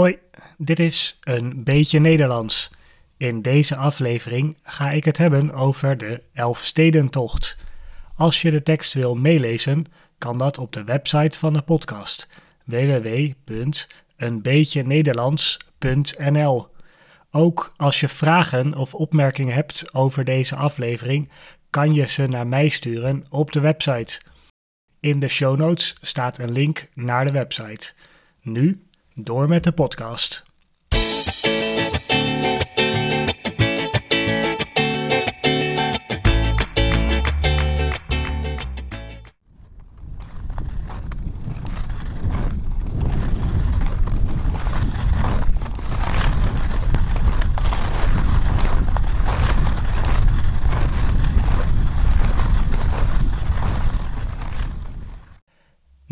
Hoi, dit is een beetje Nederlands. In deze aflevering ga ik het hebben over de Elfstedentocht. Als je de tekst wil meelezen, kan dat op de website van de podcast www.eenbeetjenederlands.nl. Ook als je vragen of opmerkingen hebt over deze aflevering, kan je ze naar mij sturen op de website. In de show notes staat een link naar de website. Nu door met de podcast.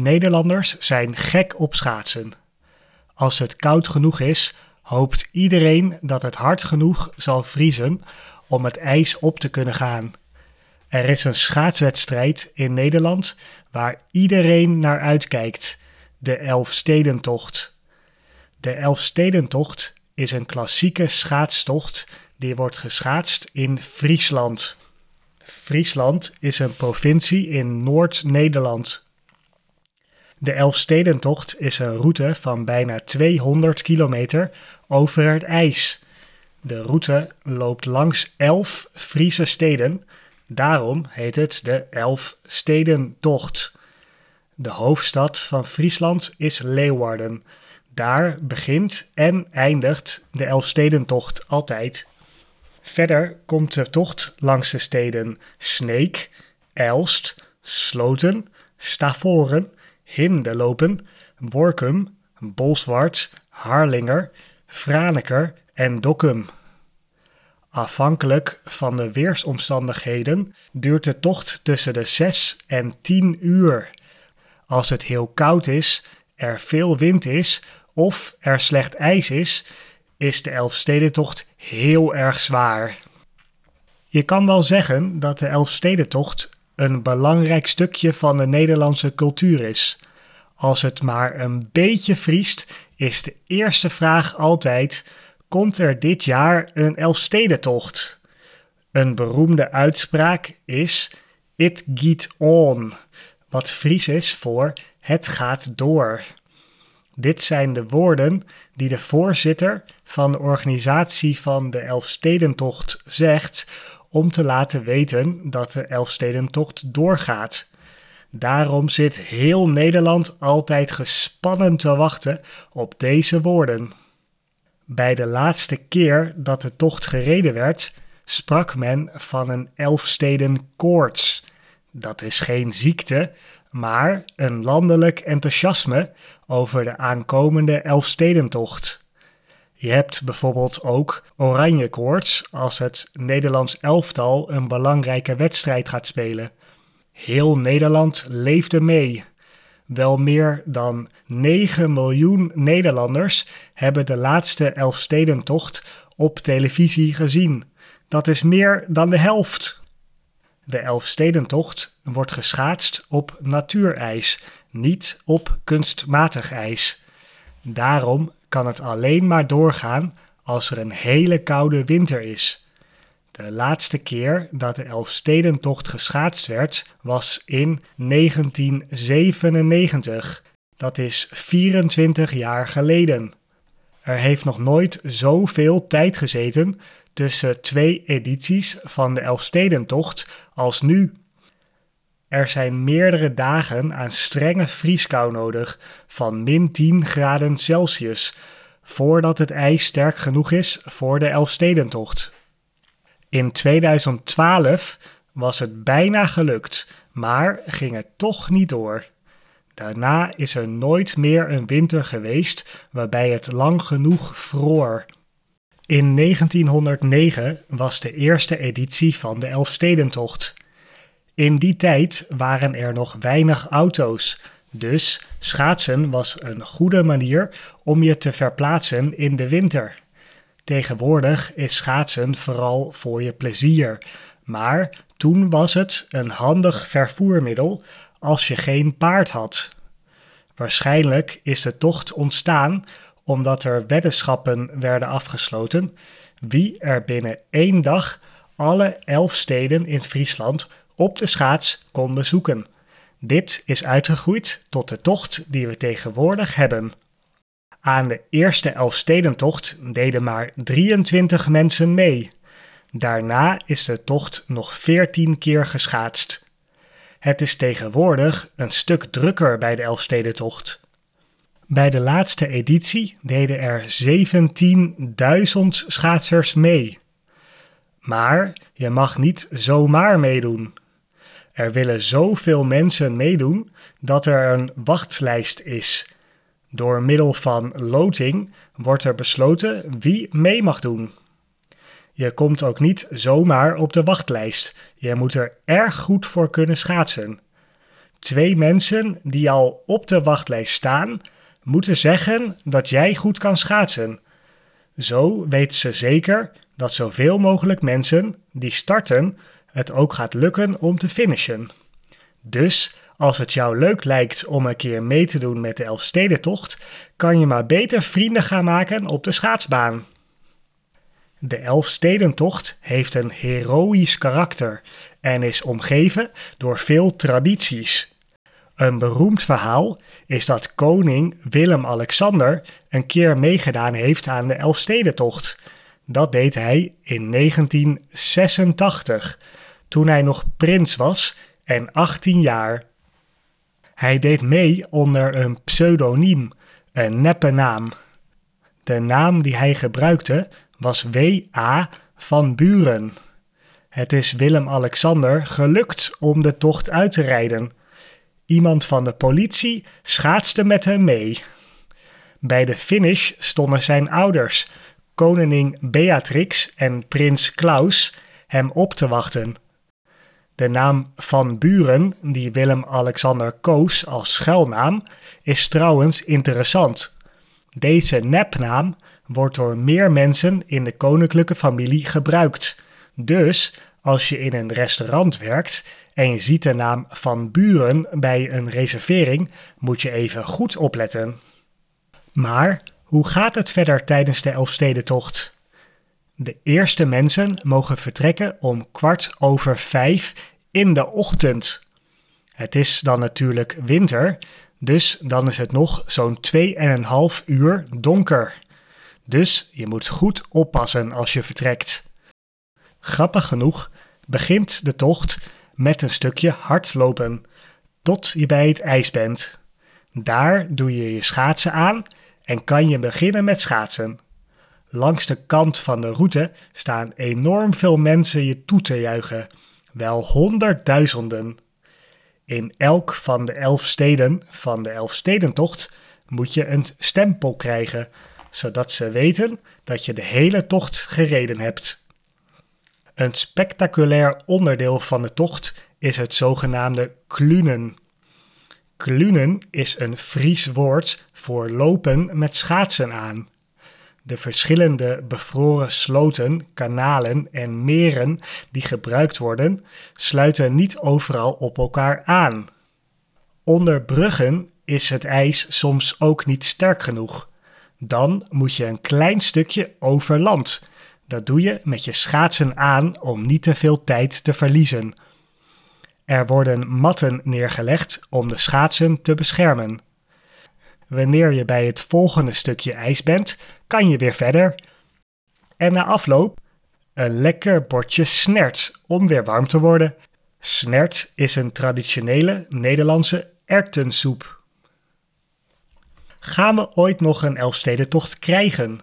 Nederlanders zijn gek op schaatsen. Als het koud genoeg is, hoopt iedereen dat het hard genoeg zal vriezen om het ijs op te kunnen gaan. Er is een schaatswedstrijd in Nederland waar iedereen naar uitkijkt: de Elfstedentocht. De Elfstedentocht is een klassieke schaatstocht die wordt geschaatst in Friesland. Friesland is een provincie in Noord-Nederland. De Elfstedentocht is een route van bijna 200 kilometer over het ijs. De route loopt langs elf Friese steden, daarom heet het de Elfstedentocht. De hoofdstad van Friesland is Leeuwarden. Daar begint en eindigt de Elfstedentocht altijd. Verder komt de tocht langs de steden Sneek, Elst, Sloten, Stavoren Hindelopen, Workum, Bolsward, Harlinger, Franeker en Dokkum. Afhankelijk van de weersomstandigheden duurt de tocht tussen de 6 en 10 uur. Als het heel koud is, er veel wind is of er slecht ijs is, is de Elfstedentocht heel erg zwaar. Je kan wel zeggen dat de Elfstedentocht een belangrijk stukje van de Nederlandse cultuur is. Als het maar een beetje vriest, is de eerste vraag altijd: komt er dit jaar een Elfstedentocht? Een beroemde uitspraak is: It geht on, wat Fries is voor het gaat door. Dit zijn de woorden die de voorzitter van de organisatie van de Elfstedentocht zegt om te laten weten dat de Elfstedentocht doorgaat. Daarom zit heel Nederland altijd gespannen te wachten op deze woorden. Bij de laatste keer dat de tocht gereden werd, sprak men van een Elfstedenkoorts. Dat is geen ziekte, maar een landelijk enthousiasme over de aankomende Elfstedentocht. Je hebt bijvoorbeeld ook oranje koorts als het Nederlands elftal een belangrijke wedstrijd gaat spelen. Heel Nederland leefde mee. Wel meer dan 9 miljoen Nederlanders hebben de laatste Elfstedentocht op televisie gezien. Dat is meer dan de helft. De Elfstedentocht wordt geschaatst op natuurijs, niet op kunstmatig ijs. Daarom kan het alleen maar doorgaan als er een hele koude winter is. De laatste keer dat de Elfstedentocht geschaatst werd was in 1997. Dat is 24 jaar geleden. Er heeft nog nooit zoveel tijd gezeten tussen twee edities van de Elfstedentocht als nu. Er zijn meerdere dagen aan strenge vrieskou nodig van min 10 graden Celsius voordat het ijs sterk genoeg is voor de Elfstedentocht. In 2012 was het bijna gelukt, maar ging het toch niet door. Daarna is er nooit meer een winter geweest waarbij het lang genoeg vroor. In 1909 was de eerste editie van de Elfstedentocht. In die tijd waren er nog weinig auto's, dus schaatsen was een goede manier om je te verplaatsen in de winter. Tegenwoordig is schaatsen vooral voor je plezier, maar toen was het een handig vervoermiddel als je geen paard had. Waarschijnlijk is de tocht ontstaan omdat er weddenschappen werden afgesloten wie er binnen één dag alle elf steden in Friesland op de schaats kon bezoeken. Dit is uitgegroeid tot de tocht die we tegenwoordig hebben. Aan de eerste Elfstedentocht deden maar 23 mensen mee. Daarna is de tocht nog 14 keer geschaatst. Het is tegenwoordig een stuk drukker bij de Elfstedentocht. Bij de laatste editie deden er 17.000 schaatsers mee. Maar je mag niet zomaar meedoen. Er willen zoveel mensen meedoen dat er een wachtlijst is. Door middel van loting wordt er besloten wie mee mag doen. Je komt ook niet zomaar op de wachtlijst. Je moet er erg goed voor kunnen schaatsen. Twee mensen die al op de wachtlijst staan, moeten zeggen dat jij goed kan schaatsen. Zo weten ze zeker dat zoveel mogelijk mensen die starten het ook gaat lukken om te finishen. Dus als het jou leuk lijkt om een keer mee te doen met de Elfstedentocht, kan je maar beter vrienden gaan maken op de schaatsbaan. De Elfstedentocht heeft een heroïsch karakter en is omgeven door veel tradities. Een beroemd verhaal is dat koning Willem-Alexander een keer meegedaan heeft aan de Elfstedentocht. Dat deed hij in 1986, toen hij nog prins was en 18 jaar. Hij deed mee onder een pseudoniem, een neppe naam. De naam die hij gebruikte was W.A. van Buren. Het is Willem-Alexander gelukt om de tocht uit te rijden Iemand van de politie schaatste met hem mee. Bij de finish stonden zijn ouders, koningin Beatrix en prins Klaus, hem op te wachten. De naam Van Buren, die Willem-Alexander koos als schuilnaam, is trouwens interessant. Deze nepnaam wordt door meer mensen in de koninklijke familie gebruikt. Dus als je in een restaurant werkt en je ziet de naam van buren bij een reservering, moet je even goed opletten. Maar hoe gaat het verder tijdens de Elfstedentocht? De eerste mensen mogen vertrekken om kwart over vijf in de ochtend. Het is dan natuurlijk winter, dus dan is het nog zo'n 2,5 uur donker. Dus je moet goed oppassen als je vertrekt. Grappig genoeg begint de tocht met een stukje hardlopen tot je bij het ijs bent. Daar doe je je schaatsen aan en kan je beginnen met schaatsen. Langs de kant van de route staan enorm veel mensen je toe te juichen, wel honderdduizenden. In elk van de elf steden van de Elfstedentocht moet je een stempel krijgen, zodat ze weten dat je de hele tocht gereden hebt. Een spectaculair onderdeel van de tocht is het zogenaamde klunen. Klunen is een Fries woord voor lopen met schaatsen aan. De verschillende bevroren sloten, kanalen en meren die gebruikt worden, sluiten niet overal op elkaar aan. Onder bruggen is het ijs soms ook niet sterk genoeg. Dan moet je een klein stukje over land dat doe je met je schaatsen aan om niet te veel tijd te verliezen. Er worden matten neergelegd om de schaatsen te beschermen. Wanneer je bij het volgende stukje ijs bent, kan je weer verder. En na afloop een lekker bordje snert om weer warm te worden. Snert is een traditionele Nederlandse erwtensoep. Gaan we ooit nog een Elfstedentocht krijgen?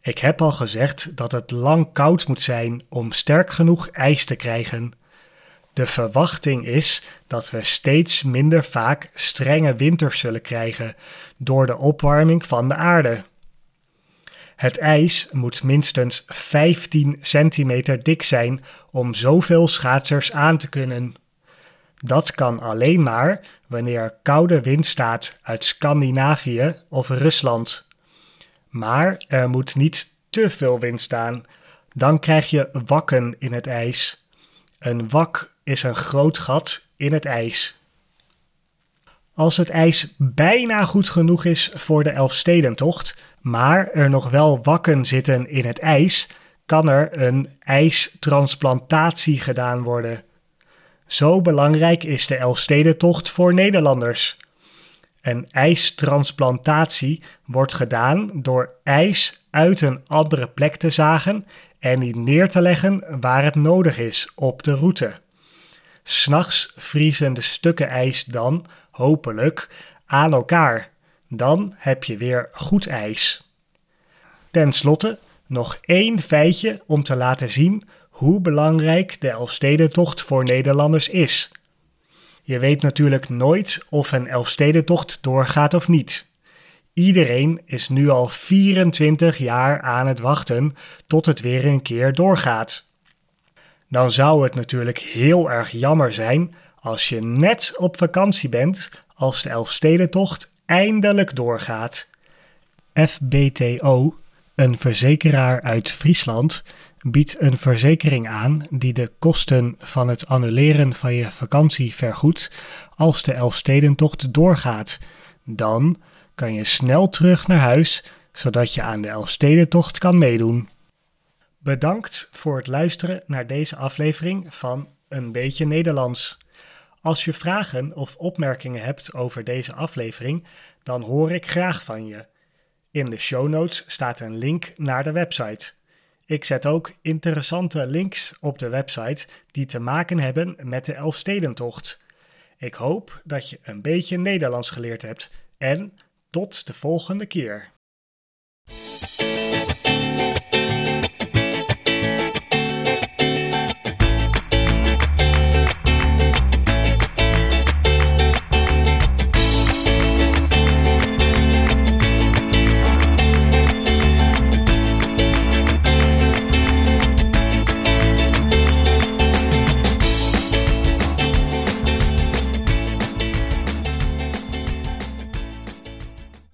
Ik heb al gezegd dat het lang koud moet zijn om sterk genoeg ijs te krijgen. De verwachting is dat we steeds minder vaak strenge winters zullen krijgen door de opwarming van de aarde. Het ijs moet minstens 15 centimeter dik zijn om zoveel schaatsers aan te kunnen. Dat kan alleen maar wanneer er koude wind staat uit Scandinavië of Rusland. Maar er moet niet te veel wind staan. Dan krijg je wakken in het ijs. Een wak is een groot gat in het ijs. Als het ijs bijna goed genoeg is voor de Elfstedentocht, maar er nog wel wakken zitten in het ijs, kan er een ijstransplantatie gedaan worden. Zo belangrijk is de Elfstedentocht voor Nederlanders. Een ijstransplantatie wordt gedaan door ijs uit een andere plek te zagen en die neer te leggen waar het nodig is op de route. S'nachts vriezen de stukken ijs dan, hopelijk, aan elkaar. Dan heb je weer goed ijs. Ten slotte nog één feitje om te laten zien hoe belangrijk de Elfstedentocht voor Nederlanders is. Je weet natuurlijk nooit of een Elfstedentocht doorgaat of niet. Iedereen is nu al 24 jaar aan het wachten tot het weer een keer doorgaat. Dan zou het natuurlijk heel erg jammer zijn als je net op vakantie bent als de Elfstedentocht eindelijk doorgaat. FBTO, een verzekeraar uit Friesland, biedt een verzekering aan die de kosten van het annuleren van je vakantie vergoedt als de Elfstedentocht doorgaat. Dan kan je snel terug naar huis, zodat je aan de Elfstedentocht kan meedoen. Bedankt voor het luisteren naar deze aflevering van Een beetje Nederlands. Als je vragen of opmerkingen hebt over deze aflevering, dan hoor ik graag van je. In de show notes staat een link naar de website. Ik zet ook interessante links op de website die te maken hebben met de Elfstedentocht. Ik hoop dat je een beetje Nederlands geleerd hebt en tot de volgende keer.